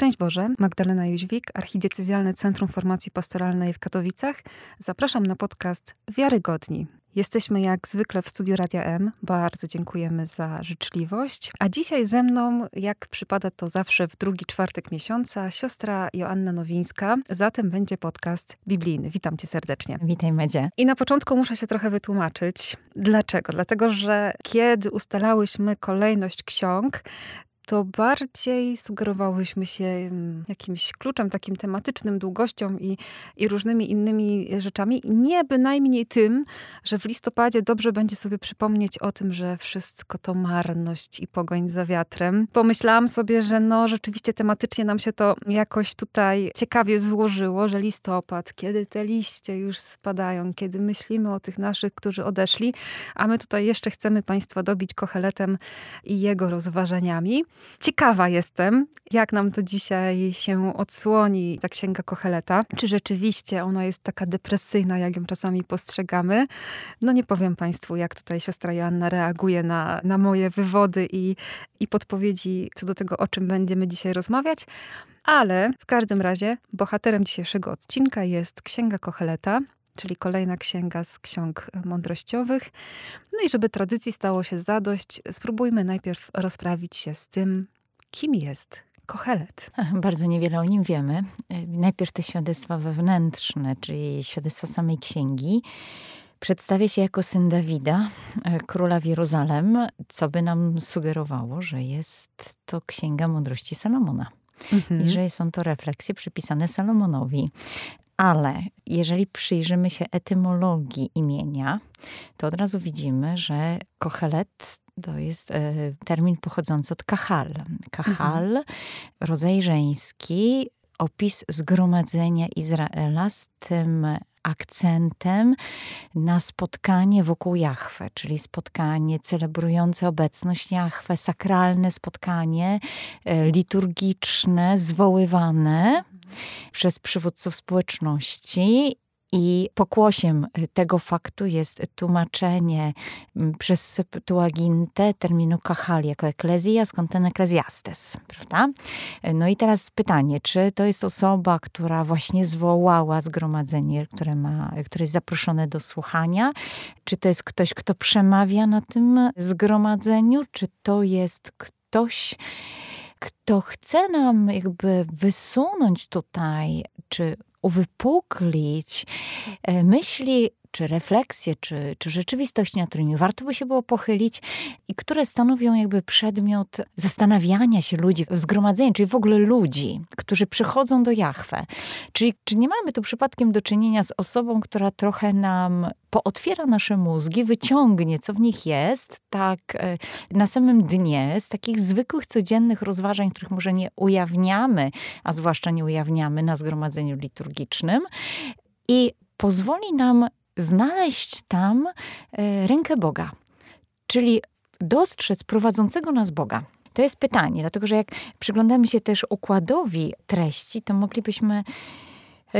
Szczęść Boże, Magdalena Jóźwik, Archidiecezjalne Centrum Formacji Pastoralnej w Katowicach. Zapraszam na podcast Wiarygodni. Jesteśmy jak zwykle w studiu Radia M. Bardzo dziękujemy za życzliwość. A dzisiaj ze mną, jak przypada to zawsze w drugi czwartek miesiąca, siostra Joanna Nowińska. Zatem będzie podcast biblijny. Witam cię serdecznie. Witaj, Medzie. I na początku muszę się trochę wytłumaczyć. Dlaczego? Dlatego, że kiedy ustalałyśmy kolejność ksiąg, to bardziej sugerowałyśmy się mm, jakimś kluczem takim tematycznym, długością i, i różnymi innymi rzeczami. Nie bynajmniej tym, że w listopadzie dobrze będzie sobie przypomnieć o tym, że wszystko to marność i pogoń za wiatrem. Pomyślałam sobie, że no rzeczywiście tematycznie nam się to jakoś tutaj ciekawie złożyło, że listopad, kiedy te liście już spadają, kiedy myślimy o tych naszych, którzy odeszli, a my tutaj jeszcze chcemy Państwa dobić kocheletem i jego rozważaniami. Ciekawa jestem, jak nam to dzisiaj się odsłoni, ta księga Kocheleta. Czy rzeczywiście ona jest taka depresyjna, jak ją czasami postrzegamy? No nie powiem Państwu, jak tutaj siostra Joanna reaguje na, na moje wywody i, i podpowiedzi co do tego, o czym będziemy dzisiaj rozmawiać. Ale w każdym razie bohaterem dzisiejszego odcinka jest Księga Kocheleta, czyli kolejna księga z ksiąg mądrościowych. No i żeby tradycji stało się zadość, spróbujmy najpierw rozprawić się z tym, kim jest Kochelet. Bardzo niewiele o nim wiemy. Najpierw te świadectwa wewnętrzne, czyli świadectwa samej księgi. Przedstawia się jako syn Dawida, e, króla w Jeruzalem, co by nam sugerowało, że jest to księga mądrości Salomona. Mhm. I że są to refleksje przypisane Salomonowi. Ale jeżeli przyjrzymy się etymologii imienia, to od razu widzimy, że kochelet to jest e, termin pochodzący od kahal. Kahal, mhm. rodzaj żeński, opis zgromadzenia Izraela z tym akcentem na spotkanie wokół Jahwe, czyli spotkanie celebrujące obecność Jahwe, sakralne spotkanie e, liturgiczne, zwoływane przez przywódców społeczności i pokłosiem tego faktu jest tłumaczenie mm, przez Septuagintę terminu kachali jako eklezja, skąd ten eklezjastes, prawda? No i teraz pytanie, czy to jest osoba, która właśnie zwołała zgromadzenie, które, ma, które jest zaproszone do słuchania? Czy to jest ktoś, kto przemawia na tym zgromadzeniu? Czy to jest ktoś, kto chce nam jakby wysunąć tutaj, czy uwypuklić e, myśli czy refleksje, czy, czy rzeczywistości, nad którymi warto by się było pochylić i które stanowią jakby przedmiot zastanawiania się ludzi w zgromadzeniu, czyli w ogóle ludzi, którzy przychodzą do Jachwę. Czyli czy nie mamy tu przypadkiem do czynienia z osobą, która trochę nam pootwiera nasze mózgi, wyciągnie, co w nich jest, tak e, na samym dnie, z takich zwykłych, codziennych rozważań, których może nie ujawniamy, a zwłaszcza nie ujawniamy na zgromadzeniu liturgicznym i pozwoli nam znaleźć tam e, rękę Boga, czyli dostrzec prowadzącego nas Boga. To jest pytanie, dlatego że jak przyglądamy się też układowi treści, to moglibyśmy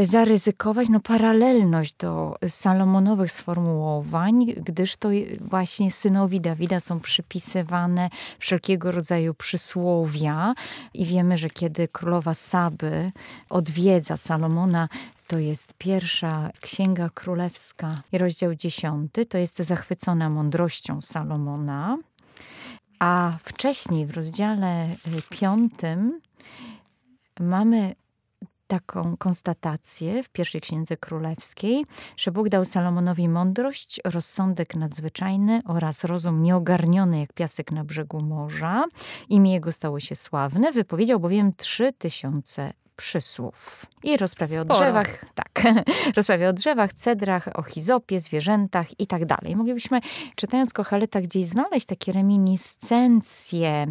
zaryzykować no, paralelność do Salomonowych sformułowań, gdyż to właśnie synowi Dawida są przypisywane wszelkiego rodzaju przysłowia i wiemy, że kiedy królowa Saby odwiedza Salomona, to jest pierwsza księga królewska, rozdział dziesiąty. To jest zachwycona mądrością Salomona. A wcześniej w rozdziale piątym mamy taką konstatację w pierwszej księdze królewskiej, że Bóg dał Salomonowi mądrość, rozsądek nadzwyczajny oraz rozum nieogarniony jak piasek na brzegu morza. Imię jego stało się sławne. Wypowiedział bowiem trzy tysiące przysłów. I rozprawia Sporo. o drzewach, tak, rozprawia o drzewach, cedrach, o hizopie, zwierzętach i tak dalej. Moglibyśmy, czytając Kochaleta, gdzieś znaleźć takie reminiscencje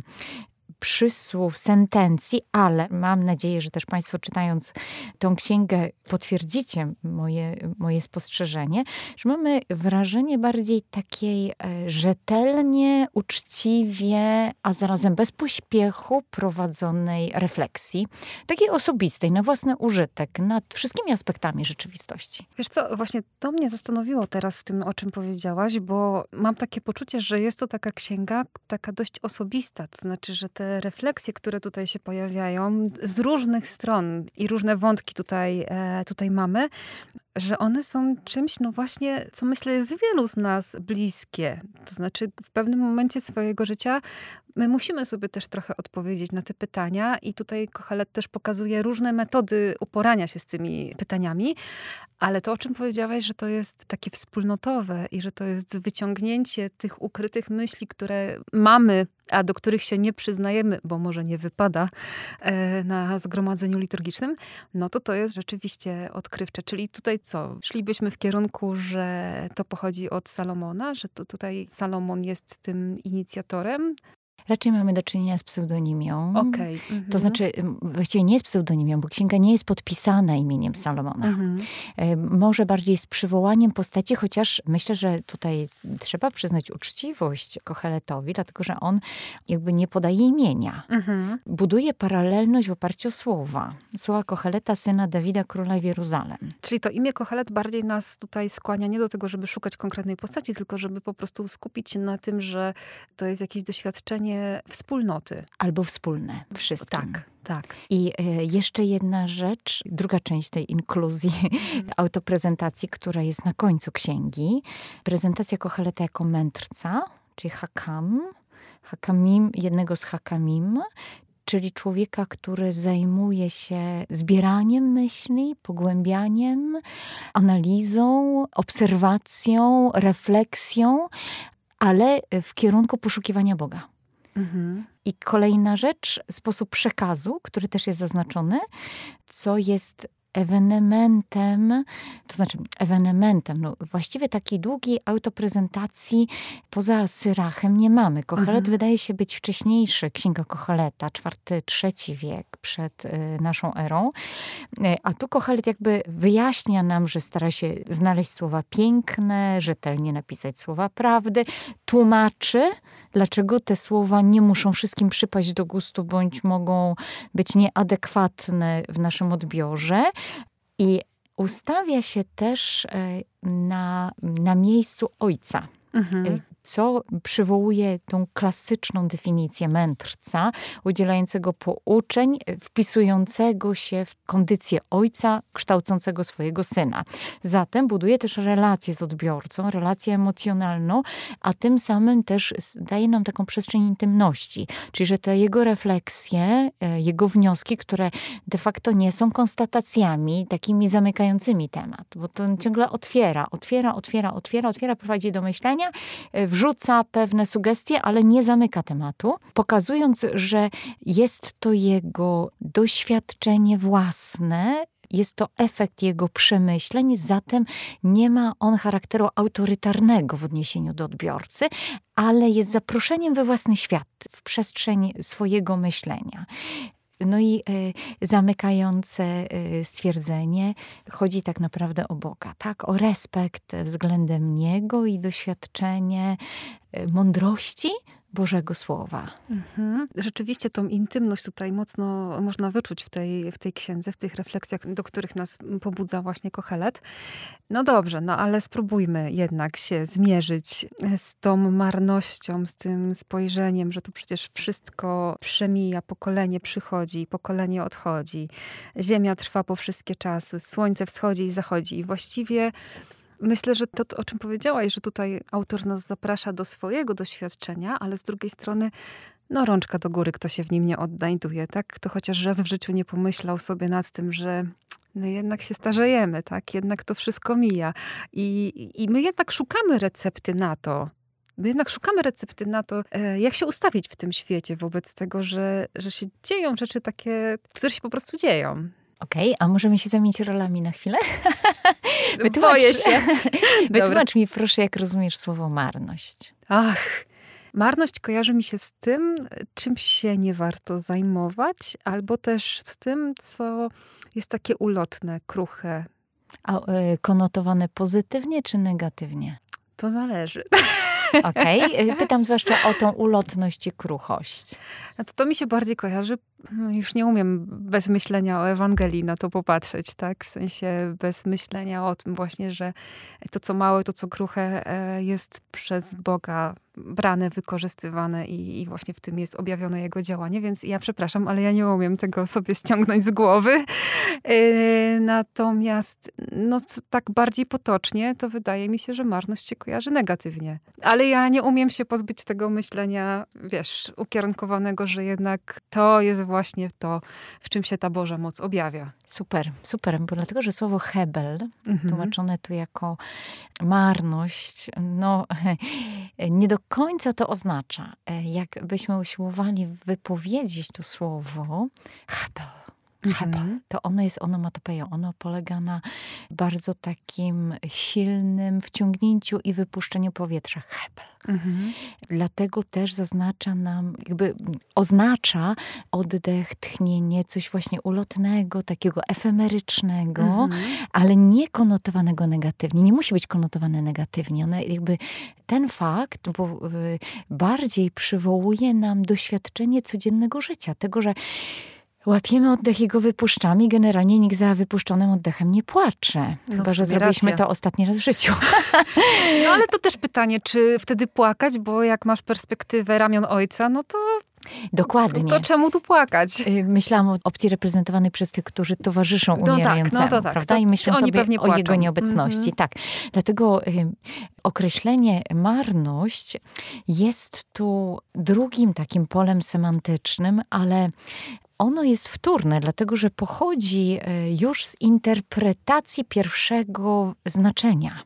przysłów, sentencji, ale mam nadzieję, że też Państwo czytając tą księgę potwierdzicie moje, moje spostrzeżenie, że mamy wrażenie bardziej takiej e, rzetelnie, uczciwie, a zarazem bez pośpiechu prowadzonej refleksji, takiej osobistej, na własny użytek, nad wszystkimi aspektami rzeczywistości. Wiesz co, właśnie to mnie zastanowiło teraz w tym, o czym powiedziałaś, bo mam takie poczucie, że jest to taka księga, taka dość osobista, to znaczy, że te te refleksje, które tutaj się pojawiają z różnych stron i różne wątki tutaj, e, tutaj mamy, że one są czymś, no właśnie, co myślę jest wielu z nas bliskie. To znaczy w pewnym momencie swojego życia my musimy sobie też trochę odpowiedzieć na te pytania i tutaj Kochelet też pokazuje różne metody uporania się z tymi pytaniami, ale to, o czym powiedziałaś, że to jest takie wspólnotowe i że to jest wyciągnięcie tych ukrytych myśli, które mamy, a do których się nie przyznajemy, bo może nie wypada e, na zgromadzeniu liturgicznym, no to to jest rzeczywiście odkrywcze. Czyli tutaj co? Szlibyśmy w kierunku, że to pochodzi od Salomona, że to tutaj Salomon jest tym inicjatorem, Raczej mamy do czynienia z pseudonimią. Okay. Mhm. To znaczy, właściwie nie jest pseudonimią, bo księga nie jest podpisana imieniem Salomona. Mhm. Może bardziej z przywołaniem postaci, chociaż myślę, że tutaj trzeba przyznać uczciwość Kocheletowi, dlatego że on jakby nie podaje imienia. Mhm. Buduje paralelność w oparciu o słowa. Słowa Kocheleta, syna Dawida, króla Jeruzalem. Czyli to imię Kochelet bardziej nas tutaj skłania nie do tego, żeby szukać konkretnej postaci, tylko żeby po prostu skupić się na tym, że to jest jakieś doświadczenie wspólnoty. Albo wspólne, wszystkim. Tak, tak. I e, jeszcze jedna rzecz, druga część tej inkluzji, mm. autoprezentacji, która jest na końcu księgi. Prezentacja Kocheleta jako mędrca, czyli hakam, hakamim, jednego z hakamim, czyli człowieka, który zajmuje się zbieraniem myśli, pogłębianiem, analizą, obserwacją, refleksją, ale w kierunku poszukiwania Boga. Mhm. I kolejna rzecz, sposób przekazu, który też jest zaznaczony, co jest ewenementem, to znaczy ewenementem, no właściwie takiej długiej autoprezentacji poza Syrachem nie mamy. Kochelet mhm. wydaje się być wcześniejszy, Księga Kocheleta, czwarty, trzeci wiek przed y, naszą erą. Y, a tu Kochelet jakby wyjaśnia nam, że stara się znaleźć słowa piękne, rzetelnie napisać słowa prawdy, tłumaczy, dlaczego te słowa nie muszą wszystkim przypaść do gustu, bądź mogą być nieadekwatne w naszym odbiorze. I ustawia się też e, na, na miejscu ojca. Mhm. Co przywołuje tą klasyczną definicję mędrca, udzielającego pouczeń, wpisującego się w kondycję ojca, kształcącego swojego syna. Zatem buduje też relację z odbiorcą, relację emocjonalną, a tym samym też daje nam taką przestrzeń intymności. Czyli, że te jego refleksje, e, jego wnioski, które de facto nie są konstatacjami takimi zamykającymi temat, bo to ciągle otwiera, otwiera, otwiera, otwiera, otwiera, prowadzi do myślenia, e, wrzuca pewne sugestie, ale nie zamyka tematu, pokazując, że jest to jego doświadczenie własne, jest to efekt jego przemyśleń, zatem nie ma on charakteru autorytarnego w odniesieniu do odbiorcy, ale jest zaproszeniem we własny świat, w przestrzeń swojego myślenia. No i y, zamykające y, stwierdzenie chodzi tak naprawdę o Boga, tak? O respekt względem Niego i doświadczenie y, mądrości, Bożego Słowa. Mhm. Rzeczywiście tą intymność tutaj mocno można wyczuć w tej, w tej księdze, w tych refleksjach, do których nas pobudza właśnie Kochelet. No dobrze, no ale spróbujmy jednak się zmierzyć z tą marnością, z tym spojrzeniem, że to przecież wszystko przemija, pokolenie przychodzi, pokolenie odchodzi. Ziemia trwa po wszystkie czasy, słońce wschodzi i zachodzi. I właściwie Myślę, że to, o czym powiedziałaś, że tutaj autor nas zaprasza do swojego doświadczenia, ale z drugiej strony, no rączka do góry, kto się w nim nie odnajduje, tak? Kto chociaż raz w życiu nie pomyślał sobie nad tym, że no jednak się starzejemy, tak? Jednak to wszystko mija. I, I my jednak szukamy recepty na to, My jednak szukamy recepty na to, e, jak się ustawić w tym świecie wobec tego, że, że się dzieją rzeczy takie, które się po prostu dzieją. Okej, okay, a możemy się zamienić rolami na chwilę? Wytłumacz, Boję się. Wytłumacz mi proszę, jak rozumiesz słowo marność. Ach, marność kojarzy mi się z tym, czym się nie warto zajmować, albo też z tym, co jest takie ulotne, kruche. A y, konotowane pozytywnie czy negatywnie? To zależy. Okej. Okay. Pytam zwłaszcza o tą ulotność i kruchość. To mi się bardziej kojarzy już nie umiem bez myślenia o Ewangelii na to popatrzeć, tak? W sensie bez myślenia o tym właśnie, że to, co małe, to, co kruche e, jest przez Boga brane, wykorzystywane i, i, właśnie w tym jest objawione jego działanie, więc ja przepraszam, ale ja nie umiem tego sobie ściągnąć z głowy. Yy, natomiast no, tak bardziej potocznie, to wydaje mi się, że marność się kojarzy negatywnie. Ale ja nie umiem się pozbyć tego myślenia, wiesz, ukierunkowanego, że jednak to jest właśnie to, w czym się ta Boża moc objawia. Super, super, bo dlatego, że słowo hebel, mhm. tłumaczone tu jako marność, no nie do końca to oznacza. E, jakbyśmy usiłowali wypowiedzieć to słowo hebel, Mhm. To ono jest onomatopeją. Ono polega na bardzo takim silnym wciągnięciu i wypuszczeniu powietrza. Hebel. Mhm. Dlatego też zaznacza nam, jakby oznacza oddech, tchnienie, coś właśnie ulotnego, takiego efemerycznego, mhm. ale nie konotowanego negatywnie. Nie musi być konotowane negatywnie. One jakby ten fakt bo, bardziej przywołuje nam doświadczenie codziennego życia. Tego, że łapiemy oddech i go wypuszczamy. Generalnie nikt za wypuszczonym oddechem nie płacze. No, Chyba, że zrobiliśmy racja. to ostatni raz w życiu. No ale to też pytanie, czy wtedy płakać, bo jak masz perspektywę ramion ojca, no to Dokładnie. To, czemu tu płakać? Y, myślałam o opcji reprezentowanej przez tych, którzy towarzyszą umierającemu, no tak, no to tak. prawda? I myślą sobie o jego nieobecności. Mm -hmm. Tak. Dlatego y, określenie marność jest tu drugim takim polem semantycznym, ale ono jest wtórne, dlatego że pochodzi e, już z interpretacji pierwszego znaczenia.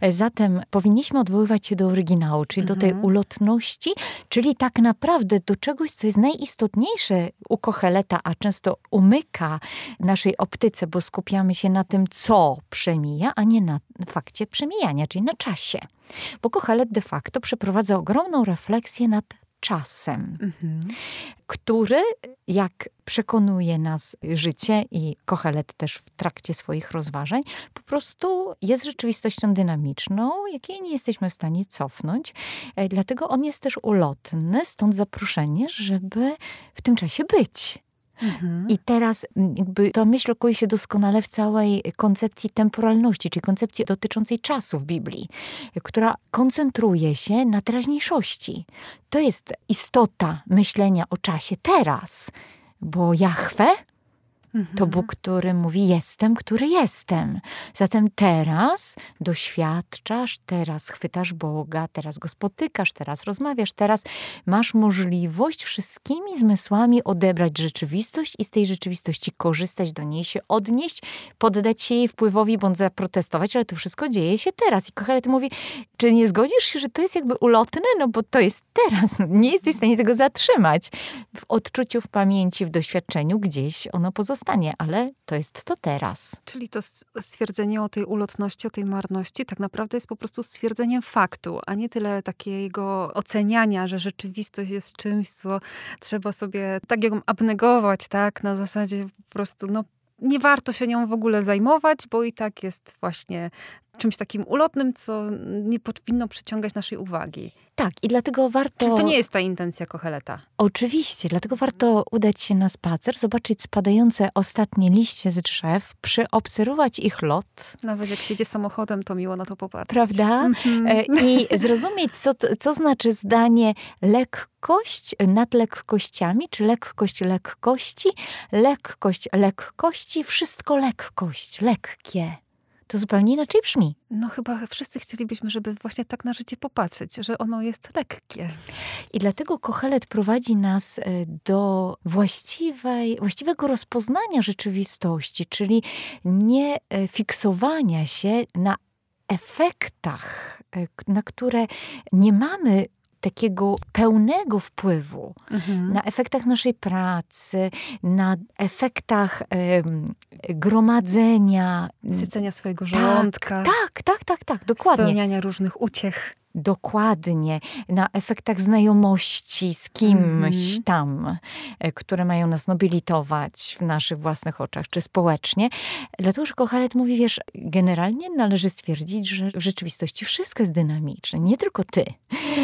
E, zatem powinniśmy odwoływać się do oryginału, czyli mhm. do tej mhm. ulotności, czyli tak naprawdę do czegoś, co jest najistotniejsze u Kocheleta, a często umyka naszej optyce, bo skupiamy się na tym, co przemija, a nie na fakcie przemijania, czyli na czasie. Bo Kochelet de facto przeprowadza ogromną refleksję nad czasem, mhm. który, jak przekonuje nas życie i Kochelet też w trakcie swoich rozważań, po prostu jest rzeczywistością dynamiczną, jakiej nie jesteśmy w stanie cofnąć. E, dlatego on jest też ulotny, stąd zaproszenie, żeby w tym czasie być. Mhm. I teraz jakby to myśl okoi się doskonale w całej koncepcji temporalności, czyli koncepcji dotyczącej czasu w Biblii, która koncentruje się na teraźniejszości. To jest istota myślenia o czasie teraz, bo Jahwe to mhm. Bóg, który mówi: Jestem, który jestem. Zatem teraz doświadczasz, teraz chwytasz Boga, teraz go spotykasz, teraz rozmawiasz, teraz masz możliwość wszystkimi zmysłami odebrać rzeczywistość i z tej rzeczywistości korzystać, do niej się odnieść, poddać się jej wpływowi bądź zaprotestować, ale to wszystko dzieje się teraz. I Kochelet mówi: Czy nie zgodzisz się, że to jest jakby ulotne? No bo to jest teraz. Nie jesteś w stanie tego zatrzymać. W odczuciu, w pamięci, w doświadczeniu gdzieś ono pozostaje stanie, ale to jest to teraz. Czyli to stwierdzenie o tej ulotności, o tej marności tak naprawdę jest po prostu stwierdzeniem faktu, a nie tyle takiego oceniania, że rzeczywistość jest czymś, co trzeba sobie tak ją abnegować, tak? Na zasadzie po prostu, no nie warto się nią w ogóle zajmować, bo i tak jest właśnie czymś takim ulotnym, co nie powinno przyciągać naszej uwagi. Tak, i dlatego warto. Czy to nie jest ta intencja Kocheleta? Oczywiście, dlatego warto udać się na spacer, zobaczyć spadające ostatnie liście z drzew, przyobserwować ich lot. Nawet jak siedzie samochodem, to miło na to popatrzeć. Prawda? Mm-hmm. I zrozumieć, co, co znaczy zdanie lekkość nad lekkościami, czy lekkość lekkości, lekkość lekkości, wszystko lekkość, lekkie to zupełnie inaczej brzmi. No chyba wszyscy chcielibyśmy, żeby właśnie tak na życie popatrzeć, że ono jest lekkie. I dlatego Kochelet prowadzi nas e, do właściwej, właściwego rozpoznania rzeczywistości, czyli nie e, fiksowania się na efektach, e, na które nie mamy takiego pełnego wpływu mhm. na efektach naszej pracy, na efektach um, gromadzenia. Sycenia swojego żołądka. Tak, tak, tak, tak, dokładnie. Spełniania różnych uciech. Dokładnie na efektach znajomości z kimś mm. tam, e, które mają nas nobilitować w naszych własnych oczach, czy społecznie. Dlatego, że Kochelet mówi, wiesz, generalnie należy stwierdzić, że w rzeczywistości wszystko jest dynamiczne, nie tylko ty,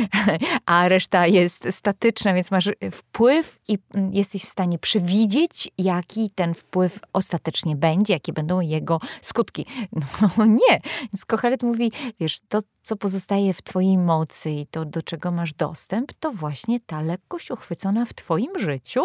a reszta jest statyczna, więc masz wpływ i jesteś w stanie przewidzieć, jaki ten wpływ ostatecznie będzie, jakie będą jego skutki. No nie. Więc Kochelet mówi, wiesz, to, co pozostaje w twojej mocy i to, do czego masz dostęp, to właśnie ta lekkość uchwycona w twoim życiu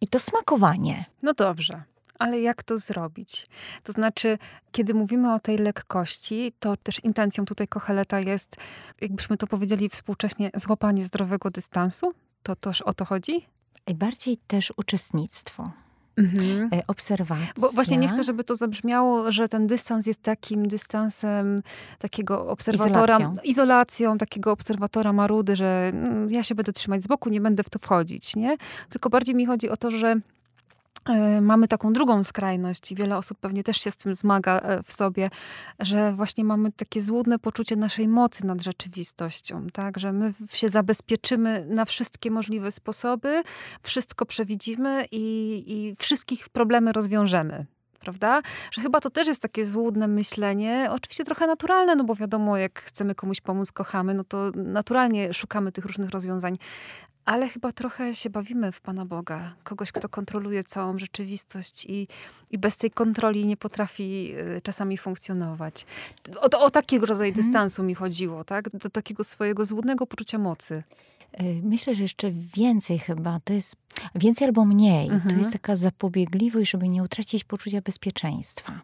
i to smakowanie. No dobrze. Ale jak to zrobić? To znaczy, kiedy mówimy o tej lekkości, to też intencją tutaj Kocheleta jest, jakbyśmy to powiedzieli współcześnie, złapanie zdrowego dystansu? To toż o to chodzi? I bardziej też uczestnictwo. Mhm. E, obserwacja. Bo właśnie nie chcę, żeby to zabrzmiało, że ten dystans jest takim dystansem takiego obserwatora, izolacją, izolacją takiego obserwatora marudy, że mm, ja się będę trzymać z boku, nie będę w to wchodzić, nie? Tylko bardziej mi chodzi o to, że mamy taką drugą skrajność i wiele osób pewnie też się z tym zmaga e, w sobie, że właśnie mamy takie złudne poczucie naszej mocy nad rzeczywistością, tak? Że my się zabezpieczymy na wszystkie możliwe sposoby, wszystko przewidzimy i, i wszystkich problemy rozwiążemy prawda? Że chyba to też jest takie złudne myślenie, oczywiście trochę naturalne, no bo wiadomo, jak chcemy komuś pomóc, kochamy, no to naturalnie szukamy tych różnych rozwiązań, ale chyba trochę się bawimy w Pana Boga. Kogoś, kto kontroluje całą rzeczywistość i, i bez tej kontroli nie potrafi y, czasami funkcjonować. O, o takiego rodzaju mhm. dystansu mi chodziło, tak? Do takiego swojego złudnego poczucia mocy. Y, myślę, że jeszcze więcej chyba. To jest więcej albo mniej. Mhm. To jest taka zapobiegliwość, żeby nie utracić poczucia bezpieczeństwa.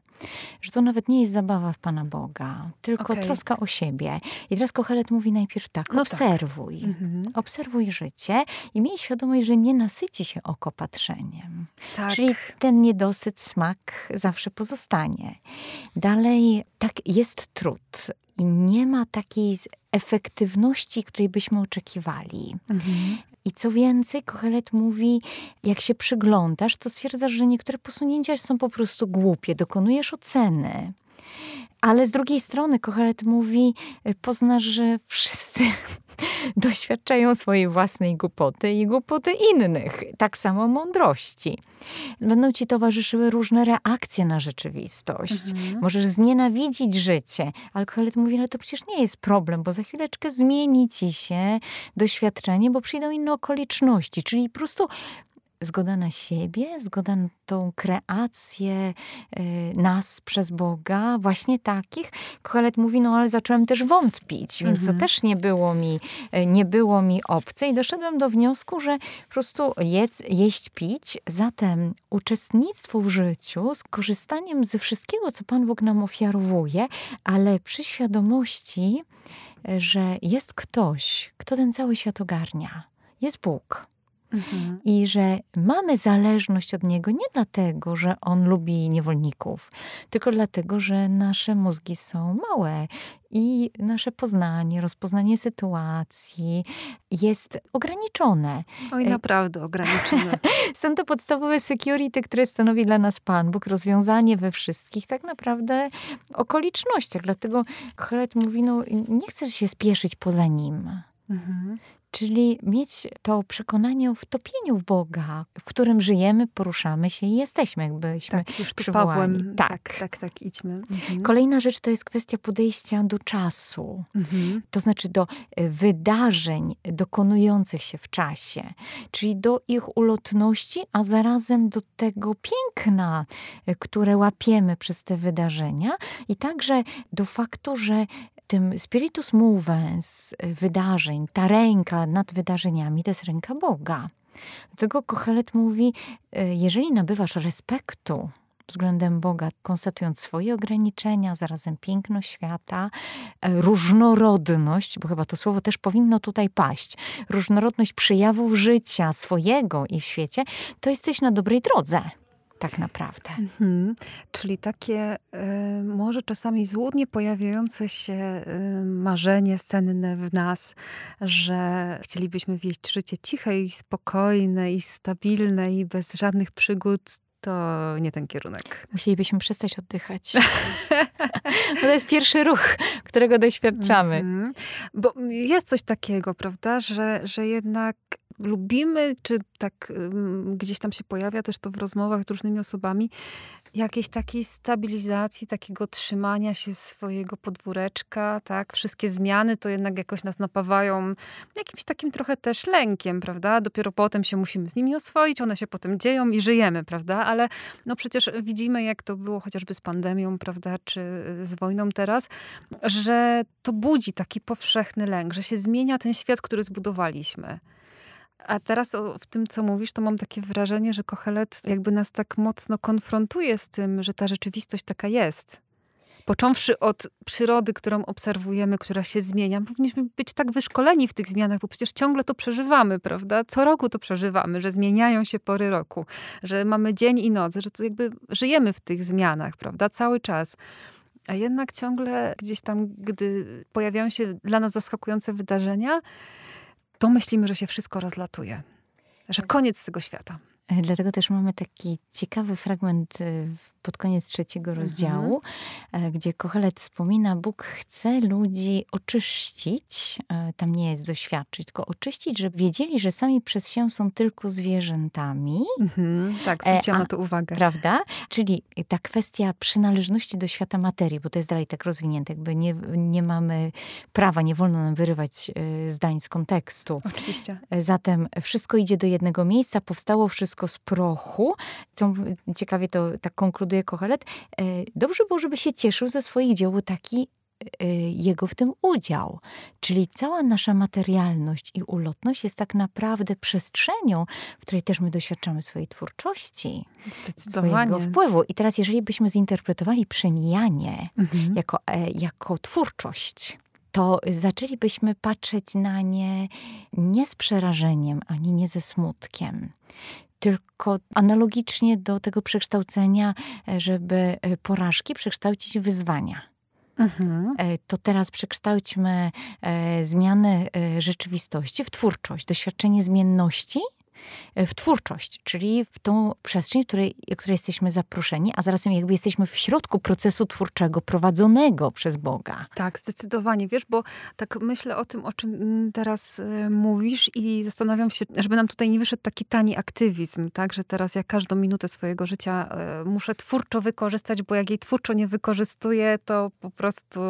Że to nawet nie jest zabawa w Pana Boga, tylko okay. troska o siebie. I teraz Kochelet mówi najpierw tak, no tak. obserwuj. Tak. Mhm. Obserwuj życie i miej świadomość, że nie nasyci się oko patrzeniem. Tak. Czyli ten niedosyt, smak zawsze pozostanie. Dalej, tak, jest trud i nie ma takiej efektywności, której byśmy oczekiwali. Mhm. I co więcej, Kochelet mówi, jak się przyglądasz, to stwierdzasz, że niektóre posunięcia są po prostu głupie, dokonujesz oceny. Ale z drugiej strony Kochelet mówi, poznasz, że wszyscy doświadczają swojej własnej głupoty i głupoty innych, tak samo mądrości. Będą ci towarzyszyły różne reakcje na rzeczywistość. Mhm. Możesz znienawidzić życie. Alkoholit mówi, no to przecież nie jest problem, bo za chwileczkę zmieni ci się doświadczenie, bo przyjdą inne okoliczności. Czyli po prostu zgoda na siebie, zgoda na tą kreację y, nas przez Boga, właśnie takich. Kohelet mówi, no ale zacząłem też wątpić, więc mhm. to też nie było, mi, y, nie było mi obce i doszedłem do wniosku, że po prostu jedz, jeść, pić, zatem uczestnictwo w życiu z korzystaniem ze wszystkiego, co Pan Bóg nam ofiarowuje, ale przy świadomości, y, że jest ktoś, kto ten cały świat ogarnia. Jest Bóg. Mhm. I że mamy zależność od niego nie dlatego, że on lubi niewolników, tylko dlatego, że nasze mózgi są małe i nasze poznanie, rozpoznanie sytuacji jest ograniczone. Oj, naprawdę ograniczone. Są to podstawowe security, które stanowi dla nas Pan Bóg, rozwiązanie we wszystkich tak naprawdę okolicznościach. Dlatego Kohelet mówi, no nie chcesz się spieszyć poza nim. Mhm. Czyli mieć to przekonanie o wtopieniu w Boga, w którym żyjemy, poruszamy się i jesteśmy, jakbyśmy tak, już przywołani. Pawłem, tak. tak, tak, tak, idźmy. Mhm. Kolejna rzecz to jest kwestia podejścia do czasu. Mhm. To znaczy do e, wydarzeń dokonujących się w czasie, czyli do ich ulotności, a zarazem do tego piękna, e, które łapiemy przez te wydarzenia i także do faktu, że tym spiritus movens y, wydarzeń, ta ręka nad wydarzeniami, to jest ręka Boga. Dlatego Kochelet mówi, y, jeżeli nabywasz respektu względem Boga, konstatując swoje ograniczenia, zarazem piękno świata, y, różnorodność, bo chyba to słowo też powinno tutaj paść, różnorodność przejawów życia swojego i w świecie, to jesteś na dobrej drodze tak naprawdę. Mhm. Czyli takie y, może czasami złudnie pojawiające się y, marzenie senne w nas, że chcielibyśmy wieść życie ciche i spokojne i stabilne i bez żadnych przygód to nie ten kierunek. Musielibyśmy przestać oddychać. Bo to jest pierwszy ruch, którego doświadczamy. Mm -hmm. Bo jest coś takiego, prawda, że, że jednak lubimy, czy tak gdzieś tam się pojawia też to w rozmowach z różnymi osobami, jakiejś takiej stabilizacji, takiego trzymania się swojego podwóreczka, tak? Wszystkie zmiany to jednak jakoś nas napawają jakimś takim trochę też lękiem, prawda? Dopiero potem się musimy z nimi oswoić, one się potem dzieją i żyjemy, prawda? Ale no przecież widzimy, jak to było chociażby z pandemią, prawda? Czy z wojną teraz, że to budzi taki powszechny lęk, że się zmienia ten świat, który zbudowaliśmy. A teraz o, w tym, co mówisz, to mam takie wrażenie, że Kochelet jakby nas tak mocno konfrontuje z tym, że ta rzeczywistość taka jest. Począwszy od przyrody, którą obserwujemy, która się zmienia, powinniśmy być tak wyszkoleni w tych zmianach, bo przecież ciągle to przeżywamy, prawda? Co roku to przeżywamy, że zmieniają się pory roku, że mamy dzień i noc, że to jakby żyjemy w tych zmianach, prawda? Cały czas. A jednak ciągle gdzieś tam, gdy pojawiają się dla nas zaskakujące wydarzenia, to myślimy, że się wszystko rozlatuje, że koniec tego świata. E, dlatego też mamy taki ciekawy fragment e, pod koniec trzeciego mhm. rozdziału, mhm. gdzie Kochelet wspomina, Bóg chce ludzi oczyścić, tam nie jest doświadczyć, tylko oczyścić, żeby wiedzieli, że sami przez się są tylko zwierzętami. Mhm. Tak, zwróciłam na to uwagę. Prawda? Czyli ta kwestia przynależności do świata materii, bo to jest dalej tak rozwinięte, jakby nie, nie mamy prawa, nie wolno nam wyrywać zdań z kontekstu. Oczywiście. Zatem wszystko idzie do jednego miejsca, powstało wszystko z prochu. Co ciekawie to tak konkluduje Kochelet, e, dobrze było, żeby się cieszył ze swoich dzieł taki e, jego w tym udział. Czyli cała nasza materialność i ulotność jest tak naprawdę przestrzenią, w której też my doświadczamy swojej twórczości, swojego wpływu. I teraz, jeżeli byśmy zinterpretowali przemijanie mhm. jako, e, jako twórczość, to zaczęlibyśmy patrzeć na nie nie z przerażeniem, ani nie ze smutkiem tylko analogicznie do tego przekształcenia, e, żeby e, porażki przekształcić w wyzwania. Mhm. E, to teraz przekształćmy zmianę rzeczywistości w twórczość, doświadczenie zmienności w twórczość, czyli w tą przestrzeń, w której, w której jesteśmy zaproszeni, a zarazem jakby jesteśmy w środku procesu twórczego prowadzonego przez Boga. Tak, zdecydowanie. Wiesz, bo tak myślę o tym, o czym teraz y, mówisz i zastanawiam się, żeby nam tutaj nie wyszedł taki tani aktywizm, tak, że teraz ja każdą minutę swojego życia y, muszę twórczo wykorzystać, bo jak jej twórczo nie wykorzystuję, to po prostu,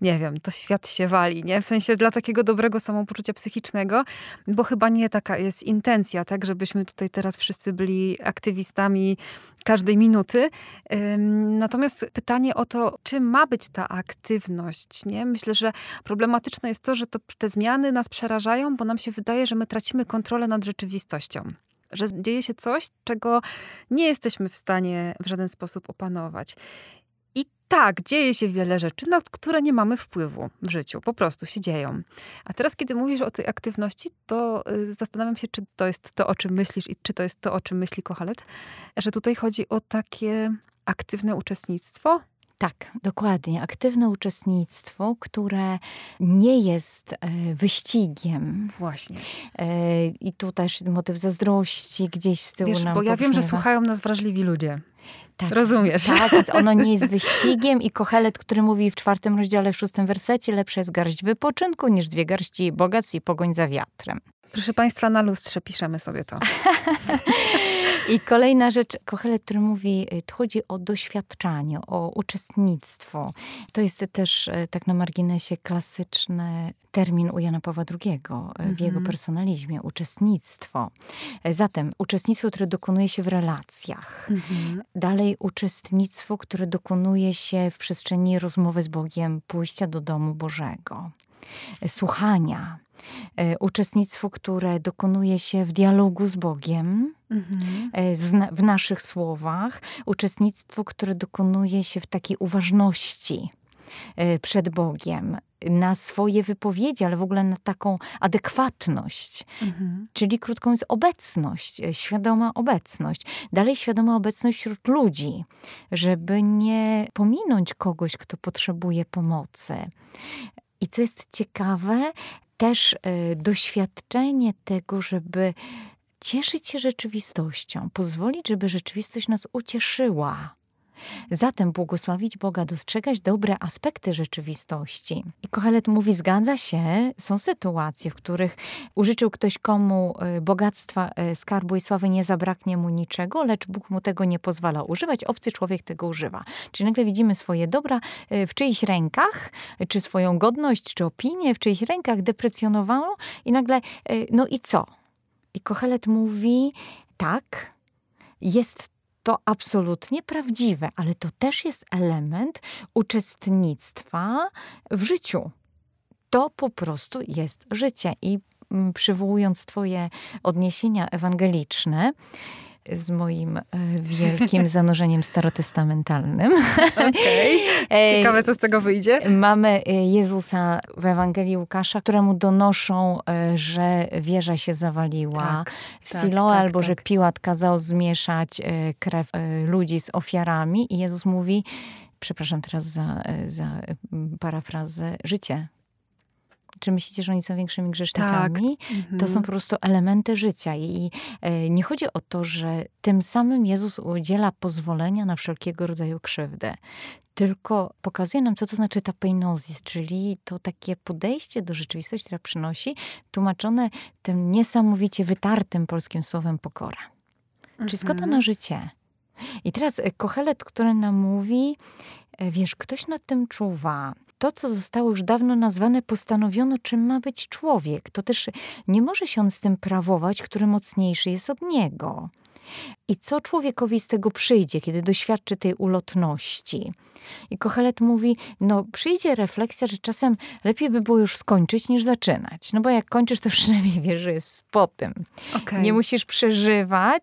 nie wiem, to świat się wali, nie? W sensie dla takiego dobrego samopoczucia psychicznego, bo chyba nie taka jest intencja tak, żebyśmy tutaj teraz wszyscy byli aktywistami każdej minuty. Natomiast pytanie o to, czym ma być ta aktywność, nie? Myślę, że problematyczne jest to, że to, te zmiany nas przerażają, bo nam się wydaje, że my tracimy kontrolę nad rzeczywistością że dzieje się coś, czego nie jesteśmy w stanie w żaden sposób opanować. Tak, dzieje się wiele rzeczy, na które nie mamy wpływu w życiu. Po prostu się dzieją. A teraz, kiedy mówisz o tej aktywności, to y, zastanawiam się, czy to jest to, o czym myślisz i czy to jest to, o czym myśli Kochalet, że tutaj chodzi o takie aktywne uczestnictwo tak, dokładnie. Aktywne uczestnictwo, które nie jest e, wyścigiem. Właśnie. E, I tu też motyw zazdrości gdzieś z tyłu Wiesz, nam bo ja wiem, że słuchają nas wrażliwi ludzie. Tak, Rozumiesz. Tak, więc ono nie jest wyścigiem i Kochelet, który mówi w czwartym rozdziale, w szóstym wersecie, lepsze jest garść wypoczynku niż dwie garści bogactw i pogoń za wiatrem. Proszę Państwa, na lustrze piszemy sobie to. I kolejna rzecz, Kochelet, który mówi, y, chodzi o doświadczanie, o uczestnictwo. To jest też y, tak na marginesie klasyczny termin u Jana Pawła II mhm. w jego mhm. personalizmie, uczestnictwo. Zatem uczestnictwo, które dokonuje się w relacjach. Mhm. Dalej uczestnictwo, które dokonuje się w przestrzeni rozmowy z Bogiem, pójścia do domu Bożego, słuchania, E, uczestnictwo, które dokonuje się w dialogu z Bogiem, mhm. E, w naszych słowach, uczestnictwo, które dokonuje się w takiej uważności e, przed Bogiem, na swoje wypowiedzi, ale w ogóle na taką adekwatność. Mhm. Czyli krótko mówiąc, obecność, świadoma obecność. Dalej świadoma obecność wśród ludzi, żeby nie pominąć kogoś, kto potrzebuje pomocy. I co jest ciekawe, też y, doświadczenie tego, żeby cieszyć się rzeczywistością, pozwolić, żeby rzeczywistość nas ucieszyła. Zatem błogosławić Boga, dostrzegać dobre aspekty rzeczywistości. I Kohelet mówi, zgadza się, są sytuacje, w których użyczył ktoś komu y, bogactwa, y, skarbu i sławy, nie zabraknie mu niczego, lecz Bóg mu tego nie pozwala używać, obcy człowiek tego używa. Czyli nagle widzimy swoje dobra y, w czyichś rękach, czy swoją godność, czy opinię w czyichś rękach deprecjonowaną i nagle, no i co? I Kohelet mówi, tak, jest to absolutnie prawdziwe, ale to też jest element uczestnictwa w życiu. To po prostu jest życie. I mm, przywołując Twoje odniesienia ewangeliczne, z moim e, wielkim zanurzeniem starotestamentalnym. Okay. Ciekawe, co z tego wyjdzie. Mamy e, Jezusa w Ewangelii Łukasza, któremu donoszą, e, że wieża się zawaliła tak, w tak, Siloe, tak, albo tak. że Piłat kazał zmieszać krew ludzi z ofiarami. I Jezus mówi, przepraszam teraz za, za parafrazę, życie czy myślicie, że oni są większymi grzesznikami? Tak. Mhm. To są po prostu elementy życia. I e, nie chodzi o to, że tym samym Jezus udziela pozwolenia na wszelkiego rodzaju krzywdę. Tylko pokazuje nam, co to znaczy tapeinozis, czyli to takie podejście do rzeczywistości, która przynosi, tłumaczone tym niesamowicie wytartym polskim słowem pokora. Mhm. Czyli zgoda na życie. I teraz e, Kochelet, który nam mówi, e, wiesz, ktoś nad tym czuwa, to, co zostało już dawno nazwane, postanowiono, czym ma być człowiek. To też nie może się on z tym prawować, który mocniejszy jest od niego. I co człowiekowi z tego przyjdzie, kiedy doświadczy tej ulotności? I Kochelet mówi, no przyjdzie refleksja, że czasem lepiej by było już skończyć niż zaczynać. No bo jak kończysz, to przynajmniej wiesz, że jest po tym. Okay. Nie musisz przeżywać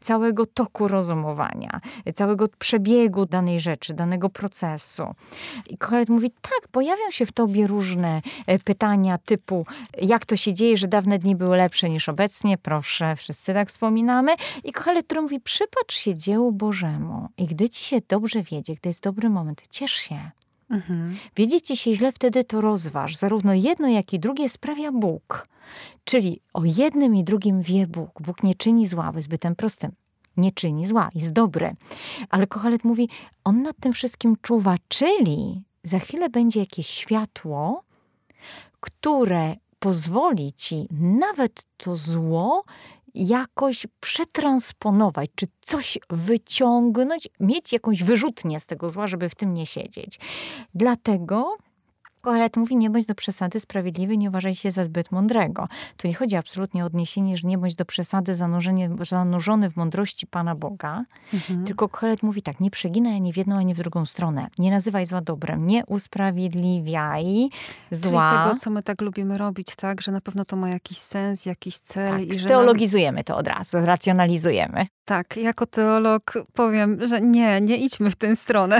całego toku rozumowania, całego przebiegu danej rzeczy, danego procesu. I Kochelet mówi, tak, pojawią się w tobie różne e, pytania typu, jak to się dzieje, że dawne dni były lepsze niż obecnie? Proszę, wszyscy tak wspominamy. I Kochelet, który mówi, przypatrz się dziełu Bożemu i gdy ci się dobrze wiedzie, gdy jest dobry moment, ciesz się. Mhm. Wiedzie ci się źle, wtedy to rozważ. Zarówno jedno, jak i drugie sprawia Bóg. Czyli o jednym i drugim wie Bóg. Bóg nie czyni zła, zbytem prostym. Nie czyni zła, jest dobry. Ale Kochelet mówi, on nad tym wszystkim czuwa, czyli za chwilę będzie jakieś światło, które pozwoli ci nawet to zło jakoś przetransponować, czy coś wyciągnąć, mieć jakąś wyrzutnię z tego zła, żeby w tym nie siedzieć. Dlatego Kohelet mówi, nie bądź do przesady sprawiedliwy, nie uważaj się za zbyt mądrego. Tu nie chodzi absolutnie o odniesienie, że nie bądź do przesady zanurzony w mądrości Pana Boga, mhm. tylko Kohelet mówi tak, nie przeginaj ani w jedną, ani w drugą stronę. Nie nazywaj zła dobrem, nie usprawiedliwiaj zła. Czyli tego, co my tak lubimy robić, tak? Że na pewno to ma jakiś sens, jakiś cel. Tak, i że steologizujemy nam... to od razu, racjonalizujemy. Tak, jako teolog powiem, że nie, nie idźmy w tę stronę.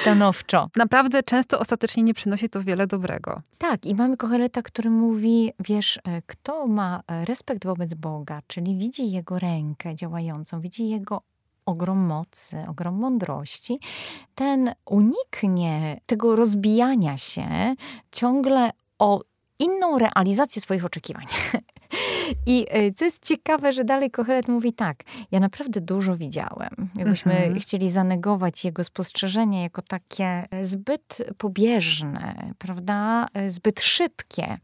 Stanowczo. Naprawdę często ostatecznie nie przynosi to wiele dobrego. Tak, i mamy Koheleta, który mówi, wiesz, e, kto ma e, respekt wobec Boga, czyli widzi Jego rękę działającą, widzi Jego ogrom mocy, ogrom mądrości, ten uniknie tego rozbijania się ciągle o inną realizację swoich oczekiwań. I e, co jest ciekawe, że dalej Kohelet mówi tak, ja naprawdę dużo widziałem. Jakbyśmy mhm. chcieli zanegować jego spostrzeżenia jako takie e, zbyt pobieżne, prawda, e, zbyt szybkie.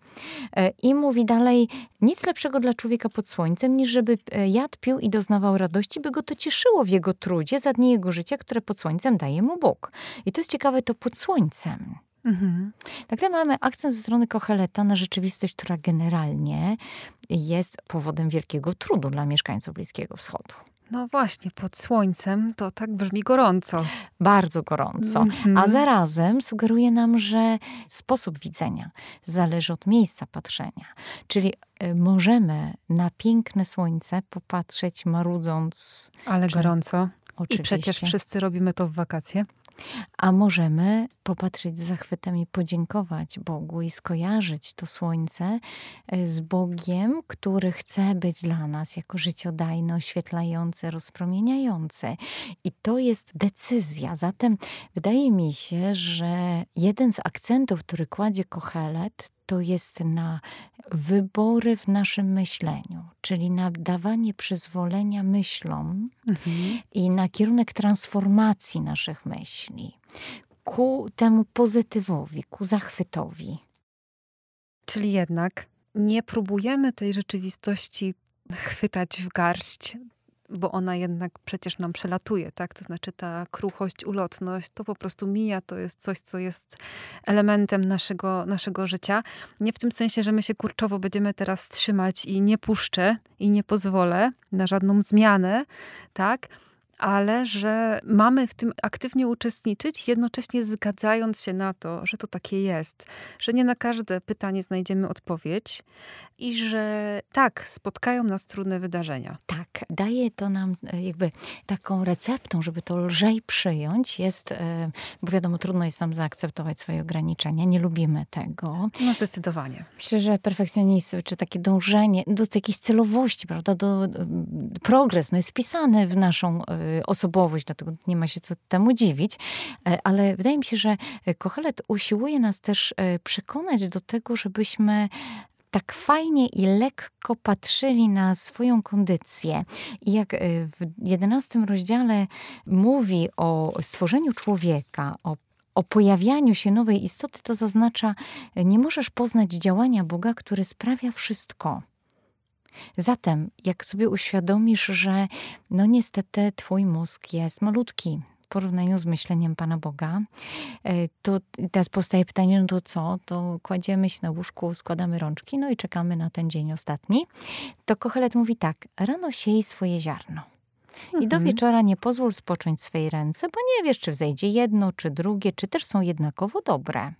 I mówi dalej, nic lepszego dla człowieka pod słońcem, niż żeby jadł, pił i doznawał radości, by go to cieszyło w jego trudzie za dni jego życia, które pod słońcem daje mu Bóg. I to jest ciekawe, to pod słońcem. Mhm. Nagle mamy akcent ze strony Kocheleta na rzeczywistość, która generalnie jest powodem wielkiego trudu dla mieszkańców Bliskiego Wschodu. No właśnie, pod słońcem to tak brzmi gorąco. Bardzo gorąco. Mhm. A zarazem sugeruje nam, że sposób widzenia zależy od miejsca patrzenia. Czyli y, możemy na piękne słońce popatrzeć marudząc. Ale gorąco. Oczywiście. I przecież wszyscy robimy to w wakacje. A możemy popatrzeć z zachwytem i podziękować Bogu i skojarzyć to słońce e, z Bogiem, który chce być dla nas jako życiodajny, oświetlający, rozpromieniający. I to jest decyzja. Zatem wydaje mi się, że jeden z akcentów, który kładzie Kochelet, to jest na wybory w naszym myśleniu, czyli na dawanie przyzwolenia myślom mhm. i na kierunek transformacji naszych myśli ku temu pozytywowi, ku zachwytowi. Czyli jednak nie próbujemy tej rzeczywistości chwytać w garść, bo ona jednak przecież nam przelatuje, tak? To znaczy ta kruchość, ulotność, to po prostu mija, to jest coś, co jest elementem naszego, naszego życia. Nie w tym sensie, że my się kurczowo będziemy teraz trzymać i nie puszczę i nie pozwolę na żadną zmianę, tak? Ale że mamy w tym aktywnie uczestniczyć, jednocześnie zgadzając się na to, że to takie jest, że nie na każde pytanie znajdziemy odpowiedź i że tak, spotkają nas trudne wydarzenia. Tak, daje to nam e, jakby taką receptą, żeby to lżej przyjąć, jest, e, bo wiadomo, trudno jest nam zaakceptować swoje ograniczenia, nie lubimy tego. No zdecydowanie. Myślę, że perfekcjonizm, czy takie dążenie do jakiejś celowości, prawda, do, do progres, no jest wpisane w naszą e, osobowość, dlatego nie ma się co temu dziwić, ale wydaje mi się, że Kochelet usiłuje nas też przekonać do tego, żebyśmy tak fajnie i lekko patrzyli na swoją kondycję. I jak e, w jedenastym rozdziale mówi o stworzeniu człowieka, o o pojawianiu się nowej istoty, to zaznacza, nie możesz poznać działania Boga, który sprawia wszystko. Zatem, jak sobie uświadomisz, że no niestety twój mózg jest malutki, porównaniu z myśleniem Pana Boga, e, to teraz powstaje pytanie, no to co? To kładziemy się na łóżku, składamy rączki, no i czekamy na ten dzień ostatni. To Kochelet mówi tak, rano siej swoje ziarno. I do mhm. wieczora nie pozwól spocząć swej ręce, bo nie wiesz, czy wzejdzie jedno, czy drugie, czy też są jednakowo dobre.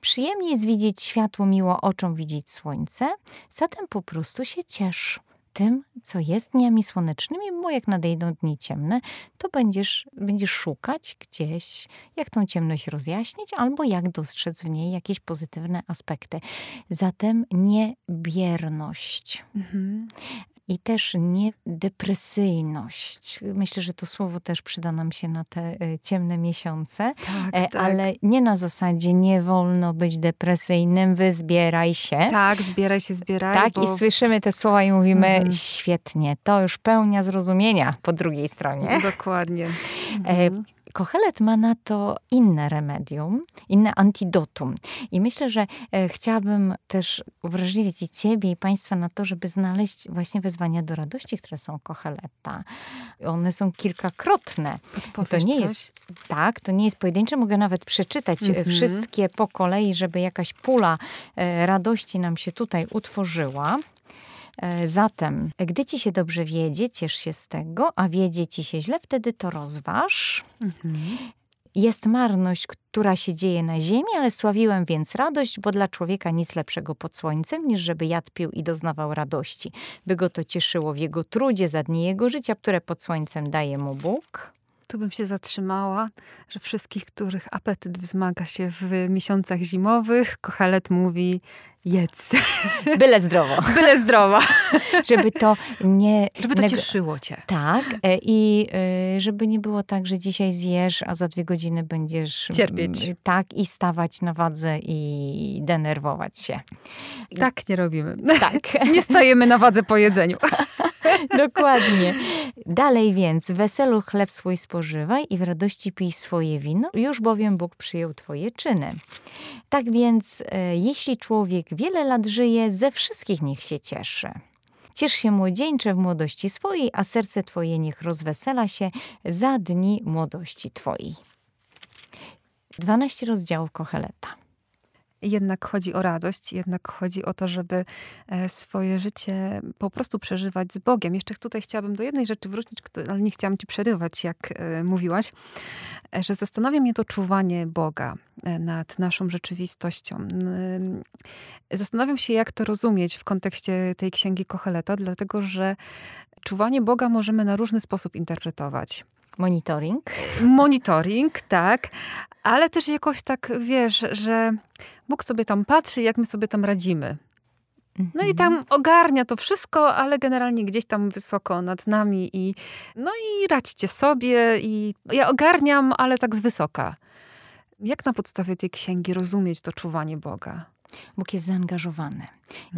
Przyjemnie jest widzieć światło, miło oczom widzieć słońce, zatem po prostu się ciesz tym, co jest dniami słonecznymi, bo jak nadejdą dni ciemne, to będziesz, będziesz szukać gdzieś, jak tą ciemność rozjaśnić, albo jak dostrzec w niej jakieś pozytywne aspekty. Zatem niebierność. Mhm i też nie depresyjność. Myślę, że to słowo też przyda nam się na te e, ciemne miesiące, tak, e, tak. ale nie na zasadzie nie wolno być depresyjnym, wyzbieraj się. Tak, zbieraj się, zbieraj. Tak, bo... i słyszymy te słowa i mówimy mhm. świetnie, to już pełnia zrozumienia po drugiej stronie. Dokładnie. E, mhm. Kochelet ma na to inne remedium, inne antidotum. I myślę, że e, chciałabym też uwrażliwić i ciebie i państwa na to, żeby znaleźć właśnie wezwania do radości, które są Kocheleta. One są kilkakrotne. To nie coś? jest tak, to nie jest pojedyncze. Mogę nawet przeczytać mm -hmm. wszystkie po kolei, żeby jakaś pula e, radości nam się tutaj utworzyła. E, zatem, gdy ci się dobrze wiedzie, ciesz się z tego, a wiedzie ci się źle, wtedy to rozważ. Mhm. Jest marność, która się dzieje na ziemi, ale sławiłem więc radość, bo dla człowieka nic lepszego pod słońcem, niż żeby jadł, pił i doznawał radości. By go to cieszyło w jego trudzie za dni jego życia, które pod słońcem daje mu Bóg. Tu bym się zatrzymała, że wszystkich, których apetyt wzmaga się w miesiącach zimowych, Kochelet mówi jedz. Byle zdrowo. Byle zdrowo. żeby to nie... Żeby to cieszyło cię. Tak. E, I e, żeby nie było tak, że dzisiaj zjesz, a za dwie godziny będziesz... Cierpieć. Tak. I stawać na wadze i denerwować się. Tak nie robimy. Tak. nie stajemy na wadze po jedzeniu. Dokładnie. Dalej więc, weselu chleb swój spożywaj i w radości pij swoje wino, już bowiem Bóg przyjął twoje czyny. Tak więc, e, jeśli człowiek wiele lat żyje, ze wszystkich niech się cieszy. Ciesz się młodzieńcze w młodości swojej, a serce twoje niech rozwesela się za dni młodości twojej. 12 rozdziałów Kocheleta jednak chodzi o radość, jednak chodzi o to, żeby e, swoje życie po prostu przeżywać z Bogiem. Jeszcze tutaj chciałabym do jednej rzeczy wrócić, ale nie chciałam ci przerywać, jak e, mówiłaś, e, że zastanawia mnie to czuwanie Boga nad naszą rzeczywistością. Zastanawiam się, jak to rozumieć w kontekście tej księgi Kocheleta, dlatego że czuwanie Boga możemy na różny sposób interpretować. Monitoring. Monitoring, tak. Ale też jakoś tak, wiesz, że Bóg sobie tam patrzy, jak my sobie tam radzimy. No i tam mhm. ogarnia to wszystko, ale generalnie gdzieś tam wysoko nad nami i no i radźcie sobie i ja ogarniam, ale tak z wysoka. Jak na podstawie tej księgi rozumieć to czuwanie Boga? Bóg jest zaangażowany.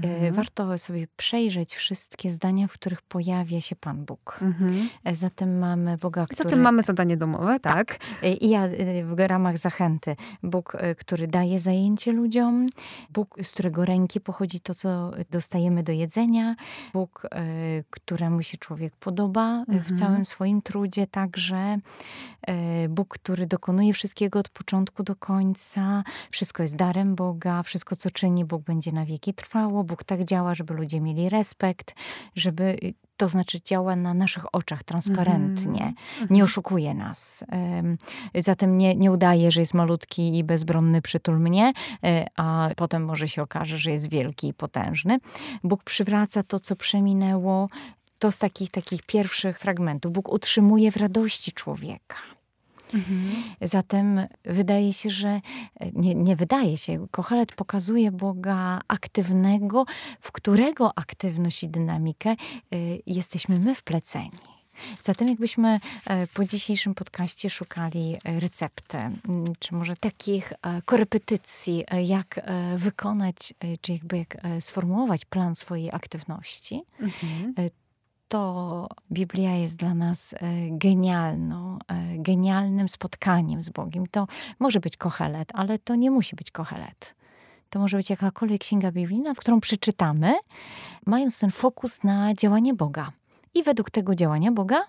E, Mhm. Warto sobie przejrzeć wszystkie zdania, w których pojawia się Pan Bóg. Mhm. E, Zatem mamy Boga, który... Zatem mamy zadanie domowe, tak? E, I ja w ramach zachęty. Bóg, który daje zajęcie ludziom, Bóg, z którego ręki pochodzi to, co dostajemy do jedzenia, Bóg, któremu się człowiek podoba e, w Mhm. całym swoim trudzie także, Bóg, który dokonuje wszystkiego od początku do końca, wszystko jest darem Boga, wszystko, co czyni, Bóg będzie na wieki trwało, Bóg tak działa, żeby ludzie mieli respekt, żeby y, to znaczy działa na naszych oczach transparentnie, Mhm. nie oszukuje nas. Em, Zatem nie, nie udaje, że jest malutki i bezbronny, przytul mnie, e, a potem może się okaże, że jest wielki i potężny. Bóg przywraca to, co przeminęło. To z takich, takich pierwszych fragmentów. Bóg utrzymuje w radości człowieka. Mhm. Zatem wydaje się, że nie, nie wydaje się, Kochelet pokazuje Boga aktywnego, w którego aktywność i dynamikę y, jesteśmy my wpleceni. Zatem jakbyśmy e, po dzisiejszym podcaście szukali e, recepty, czy może takich e, korepetycji, e, jak e, wykonać, e, czy jakby jak e, sformułować plan swojej aktywności, Mhm. to Biblia jest dla nas e, genialną, e, genialnym spotkaniem z Bogiem. To może być kohelet, ale to nie musi być kohelet. To może być jakakolwiek księga biblijna, w którą przeczytamy, mając ten fokus na działanie Boga. I według tego działania Boga,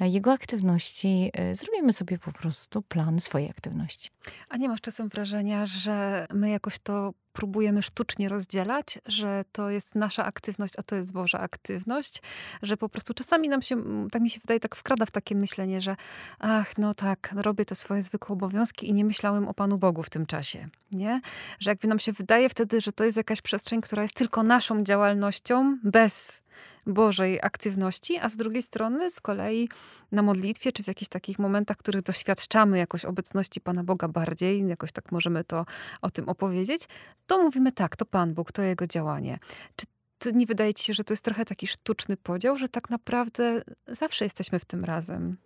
e, jego aktywności, e, zrobimy sobie po prostu plan swojej aktywności. A nie masz czasem wrażenia, że my jakoś to próbujemy sztucznie rozdzielać, że to jest nasza aktywność, a to jest Boża aktywność, że po prostu czasami nam się, tak mi się wydaje, tak wkrada w takie myślenie, że ach, no tak, robię te swoje zwykłe obowiązki i nie myślałem o Panu Bogu w tym czasie, nie? Że jakby nam się wydaje wtedy, że to jest jakaś przestrzeń, która jest tylko naszą działalnością, bez Bożej aktywności, a z drugiej strony z kolei na modlitwie, czy w jakichś takich momentach, w których doświadczamy jakoś obecności Pana Boga bardziej, jakoś tak możemy to o tym opowiedzieć, to mówimy tak, to Pan Bóg, to Jego działanie. Czy nie wydaje ci się, że to jest trochę taki sztuczny podział, że tak naprawdę zawsze jesteśmy w tym razem?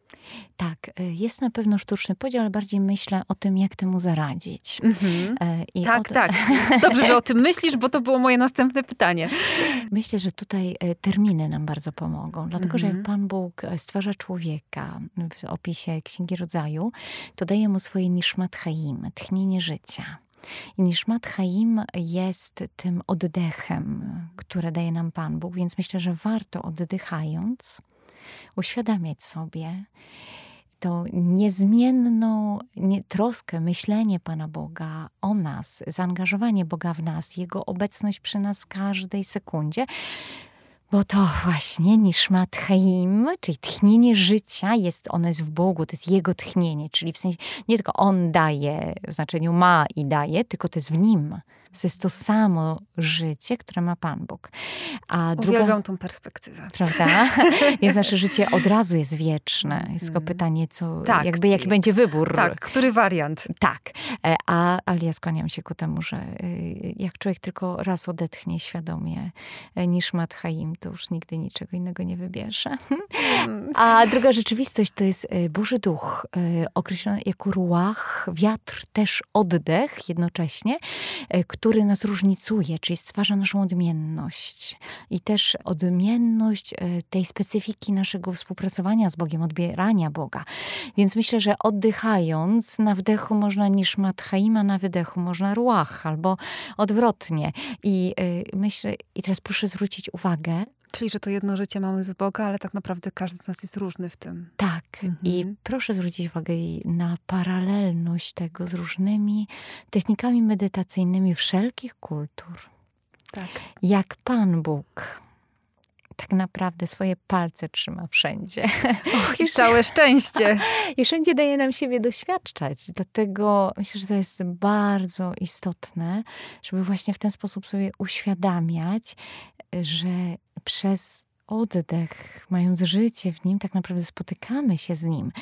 Tak, e, jest na pewno sztuczny podział, ale bardziej myślę o tym, jak temu zaradzić. E, I o Tak, tym- tak. Dobrze, że o tym myślisz, bo to było moje następne pytanie. Myślę, że tutaj e, terminy nam bardzo pomogą, dlatego że jak Mhm. Pan Bóg e, stwarza człowieka w opisie Księgi Rodzaju, to daje mu swoje nishmat chaim, tchnienie życia. I nishmat chaim jest tym oddechem, które daje nam Pan Bóg, więc myślę, że warto oddychając uświadamiać sobie tą niezmienną nie, troskę, myślenie Pana Boga o nas, zaangażowanie Boga w nas, Jego obecność przy nas każdej sekundzie. Bo to właśnie Nishmat Chaim, czyli tchnienie życia, jest, ono jest w Bogu, to jest Jego tchnienie, czyli w sensie nie tylko On daje, w znaczeniu ma i daje, tylko to jest w Nim. To jest to samo życie, które ma Pan Bóg. A druga, Uwielbiam tą perspektywę. prawda? Więc nasze życie od razu jest wieczne. Jest tylko Mm. pytanie, co, Tak. jakby jaki będzie wybór. Tak, który wariant? Tak. E, A, ale ja skłaniam się ku temu, że y, jak człowiek tylko raz odetchnie świadomie e, niż Matchaim, to już nigdy niczego innego nie wybierze. Mm, A druga rzeczywistość to jest e, Boży Duch, e, określony jako ruach, wiatr, też oddech jednocześnie, e, który nas różnicuje, czyli stwarza naszą odmienność. I też odmienność e, tej specyfiki naszego współpracowania z Bogiem, odbierania Boga. Więc myślę, że oddychając na wdechu można niż matchaima, na wydechu można ruach, albo odwrotnie. I y, myślę, i teraz proszę zwrócić uwagę, Czyli, że to jedno życie mamy z Boga, ale tak naprawdę każdy z nas jest różny w tym. tak, i Mhm. proszę zwrócić uwagę i na paralelność tego z różnymi technikami medytacyjnymi wszelkich kultur. Tak. Jak Pan Bóg tak naprawdę swoje palce trzyma wszędzie. Och, i całe szczęście. I wszędzie daje nam siebie doświadczać. Dlatego myślę, że to jest bardzo istotne, żeby właśnie w ten sposób sobie uświadamiać, że przez oddech, mając życie w nim, tak naprawdę spotykamy się z nim.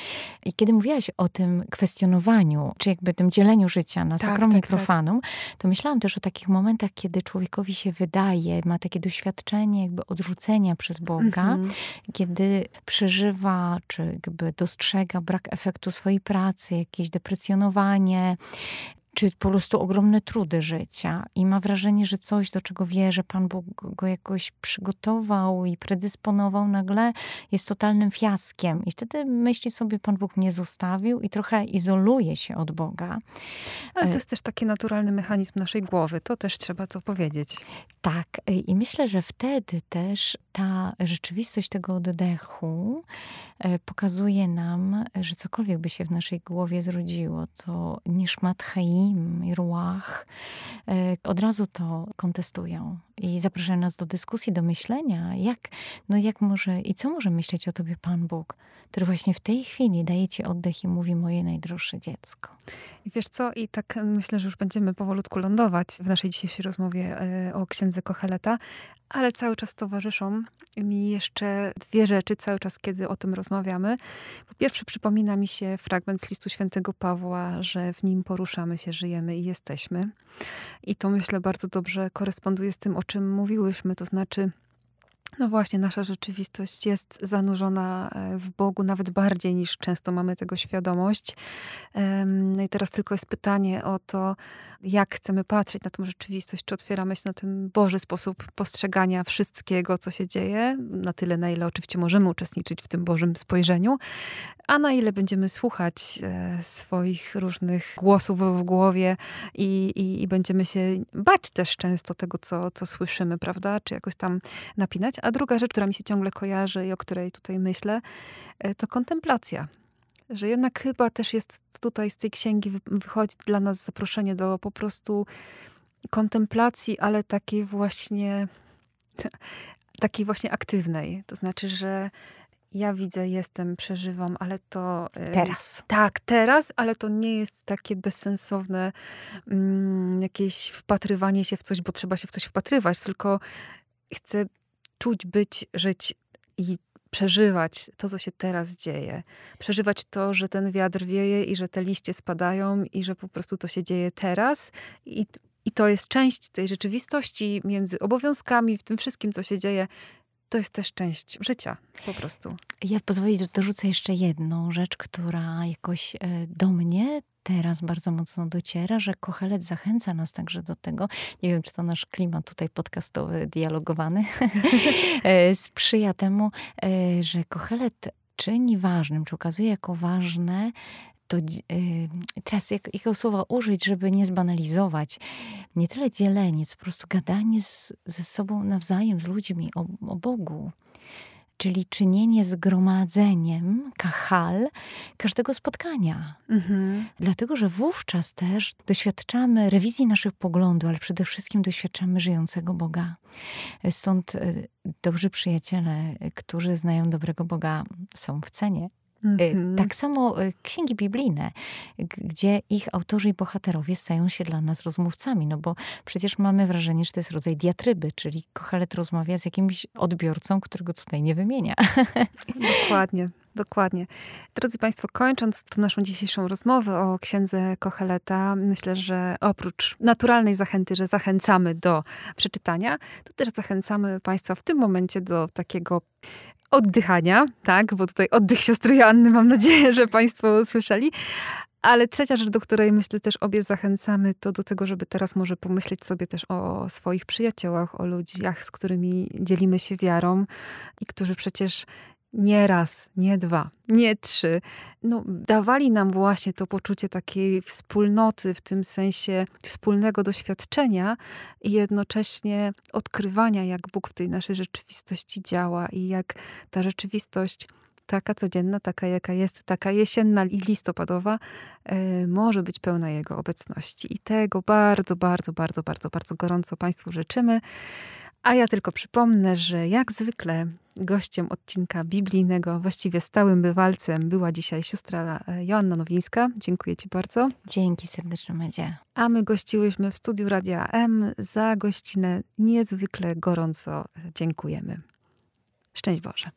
I kiedy mówiłaś o tym kwestionowaniu, czy jakby tym dzieleniu życia na Tak, sakromnie tak, tak. profanum, to myślałam też o takich momentach, kiedy człowiekowi się wydaje, ma takie doświadczenie jakby odrzucenia przez Boga, Mhm. kiedy przeżywa, czy jakby dostrzega brak efektu swojej pracy, jakieś deprecjonowanie, czy po prostu ogromne trudy życia i ma wrażenie, że coś, do czego wie, że Pan Bóg go jakoś przygotował i predysponował, nagle jest totalnym fiaskiem. I wtedy myśli sobie, Pan Bóg mnie zostawił i trochę izoluje się od Boga. Ale to jest też taki naturalny mechanizm naszej głowy. To też trzeba to powiedzieć. Tak. I myślę, że wtedy też ta rzeczywistość tego oddechu e, pokazuje nam, że cokolwiek by się w naszej głowie zrodziło, to niszmat chaim i ruach e, od razu to kontestują i zapraszają nas do dyskusji, do myślenia, jak, no jak może i co może myśleć o tobie Pan Bóg, który właśnie w tej chwili daje ci oddech i mówi moje najdroższe dziecko. I wiesz co, i tak myślę, że już będziemy powolutku lądować w naszej dzisiejszej rozmowie e, o księdze Kocheleta, ale cały czas towarzyszą mi jeszcze dwie rzeczy, cały czas, kiedy o tym rozmawiamy. Po pierwsze, przypomina mi się fragment z listu świętego Pawła, że w nim poruszamy się, żyjemy i jesteśmy. I to myślę bardzo dobrze koresponduje z tym, o czym mówiłyśmy, to znaczy no właśnie, nasza rzeczywistość jest zanurzona e, w Bogu nawet bardziej niż często mamy tego świadomość. No i teraz tylko jest pytanie o to, jak chcemy patrzeć na tą rzeczywistość, czy otwieramy się na ten Boży sposób postrzegania wszystkiego, co się dzieje, na tyle, na ile oczywiście możemy uczestniczyć w tym Bożym spojrzeniu, a na ile będziemy słuchać e, swoich różnych głosów w głowie i, i, i będziemy się bać też często tego, co, co słyszymy, prawda, czy jakoś tam napinać. A druga rzecz, która mi się ciągle kojarzy i o której tutaj myślę, e, to kontemplacja że jednak chyba też jest tutaj z tej księgi wychodzi dla nas zaproszenie do po prostu kontemplacji, ale takiej właśnie takiej właśnie aktywnej. To znaczy, że ja widzę, jestem, przeżywam, ale to. Teraz. Tak, teraz, ale to nie jest takie bezsensowne mm, jakieś wpatrywanie się w coś, bo trzeba się w coś wpatrywać, tylko chcę czuć, być, żyć i przeżywać to, co się teraz dzieje. Przeżywać to, że ten wiatr wieje i że te liście spadają i że po prostu to się dzieje teraz. I, i to jest część tej rzeczywistości między obowiązkami, w tym wszystkim, co się dzieje. To jest też część życia, po prostu. Ja pozwolić, że dorzucę jeszcze jedną rzecz, która jakoś e, do mnie teraz bardzo mocno dociera, że Kochelet zachęca nas także do tego, nie wiem, czy to nasz klimat tutaj podcastowy, dialogowany, e, sprzyja temu, e, że Kochelet czyni ważnym, czy ukazuje jako ważne to e, teraz jak, jakiego słowa użyć, żeby nie zbanalizować, nie tyle dzielenie, co po prostu gadanie z, ze sobą nawzajem, z ludźmi o, o Bogu czyli czynienie zgromadzeniem, kahal, każdego spotkania. Mhm. Dlatego, że wówczas też doświadczamy rewizji naszych poglądów, ale przede wszystkim doświadczamy żyjącego Boga. Stąd e, dobrzy przyjaciele, którzy znają dobrego Boga, są w cenie. Mm-hmm. Tak samo y, księgi biblijne, gdzie ich autorzy i bohaterowie stają się dla nas rozmówcami, no bo przecież mamy wrażenie, że to jest rodzaj diatryby, czyli Kochelet rozmawia z jakimś odbiorcą, którego tutaj nie wymienia. Dokładnie. Dokładnie. Drodzy Państwo, kończąc tę naszą dzisiejszą rozmowę o księdze Kocheleta, myślę, że oprócz naturalnej zachęty, że zachęcamy do przeczytania, to też zachęcamy Państwa w tym momencie do takiego oddychania, tak, bo tutaj oddech siostry Joanny mam nadzieję, że Państwo słyszeli. Ale trzecia rzecz, do której myślę też obie zachęcamy, to do tego, żeby teraz może pomyśleć sobie też o swoich przyjaciołach, o ludziach, z którymi dzielimy się wiarą i którzy przecież nie raz, nie dwa, nie trzy, no, dawali nam właśnie to poczucie takiej wspólnoty, w tym sensie wspólnego doświadczenia i jednocześnie odkrywania, jak Bóg w tej naszej rzeczywistości działa i jak ta rzeczywistość taka codzienna, taka jaka jest, taka jesienna i listopadowa, yy, może być pełna Jego obecności. I tego bardzo, bardzo, bardzo, bardzo, bardzo gorąco Państwu życzymy. A ja tylko przypomnę, że jak zwykle gościem odcinka biblijnego, właściwie stałym bywalcem była dzisiaj siostra e, Joanna Nowińska. Dziękuję Ci bardzo. Dzięki serdecznie, Medzie. A my gościłyśmy w studiu Radia M. Za gościnę niezwykle gorąco dziękujemy. Szczęść Boże.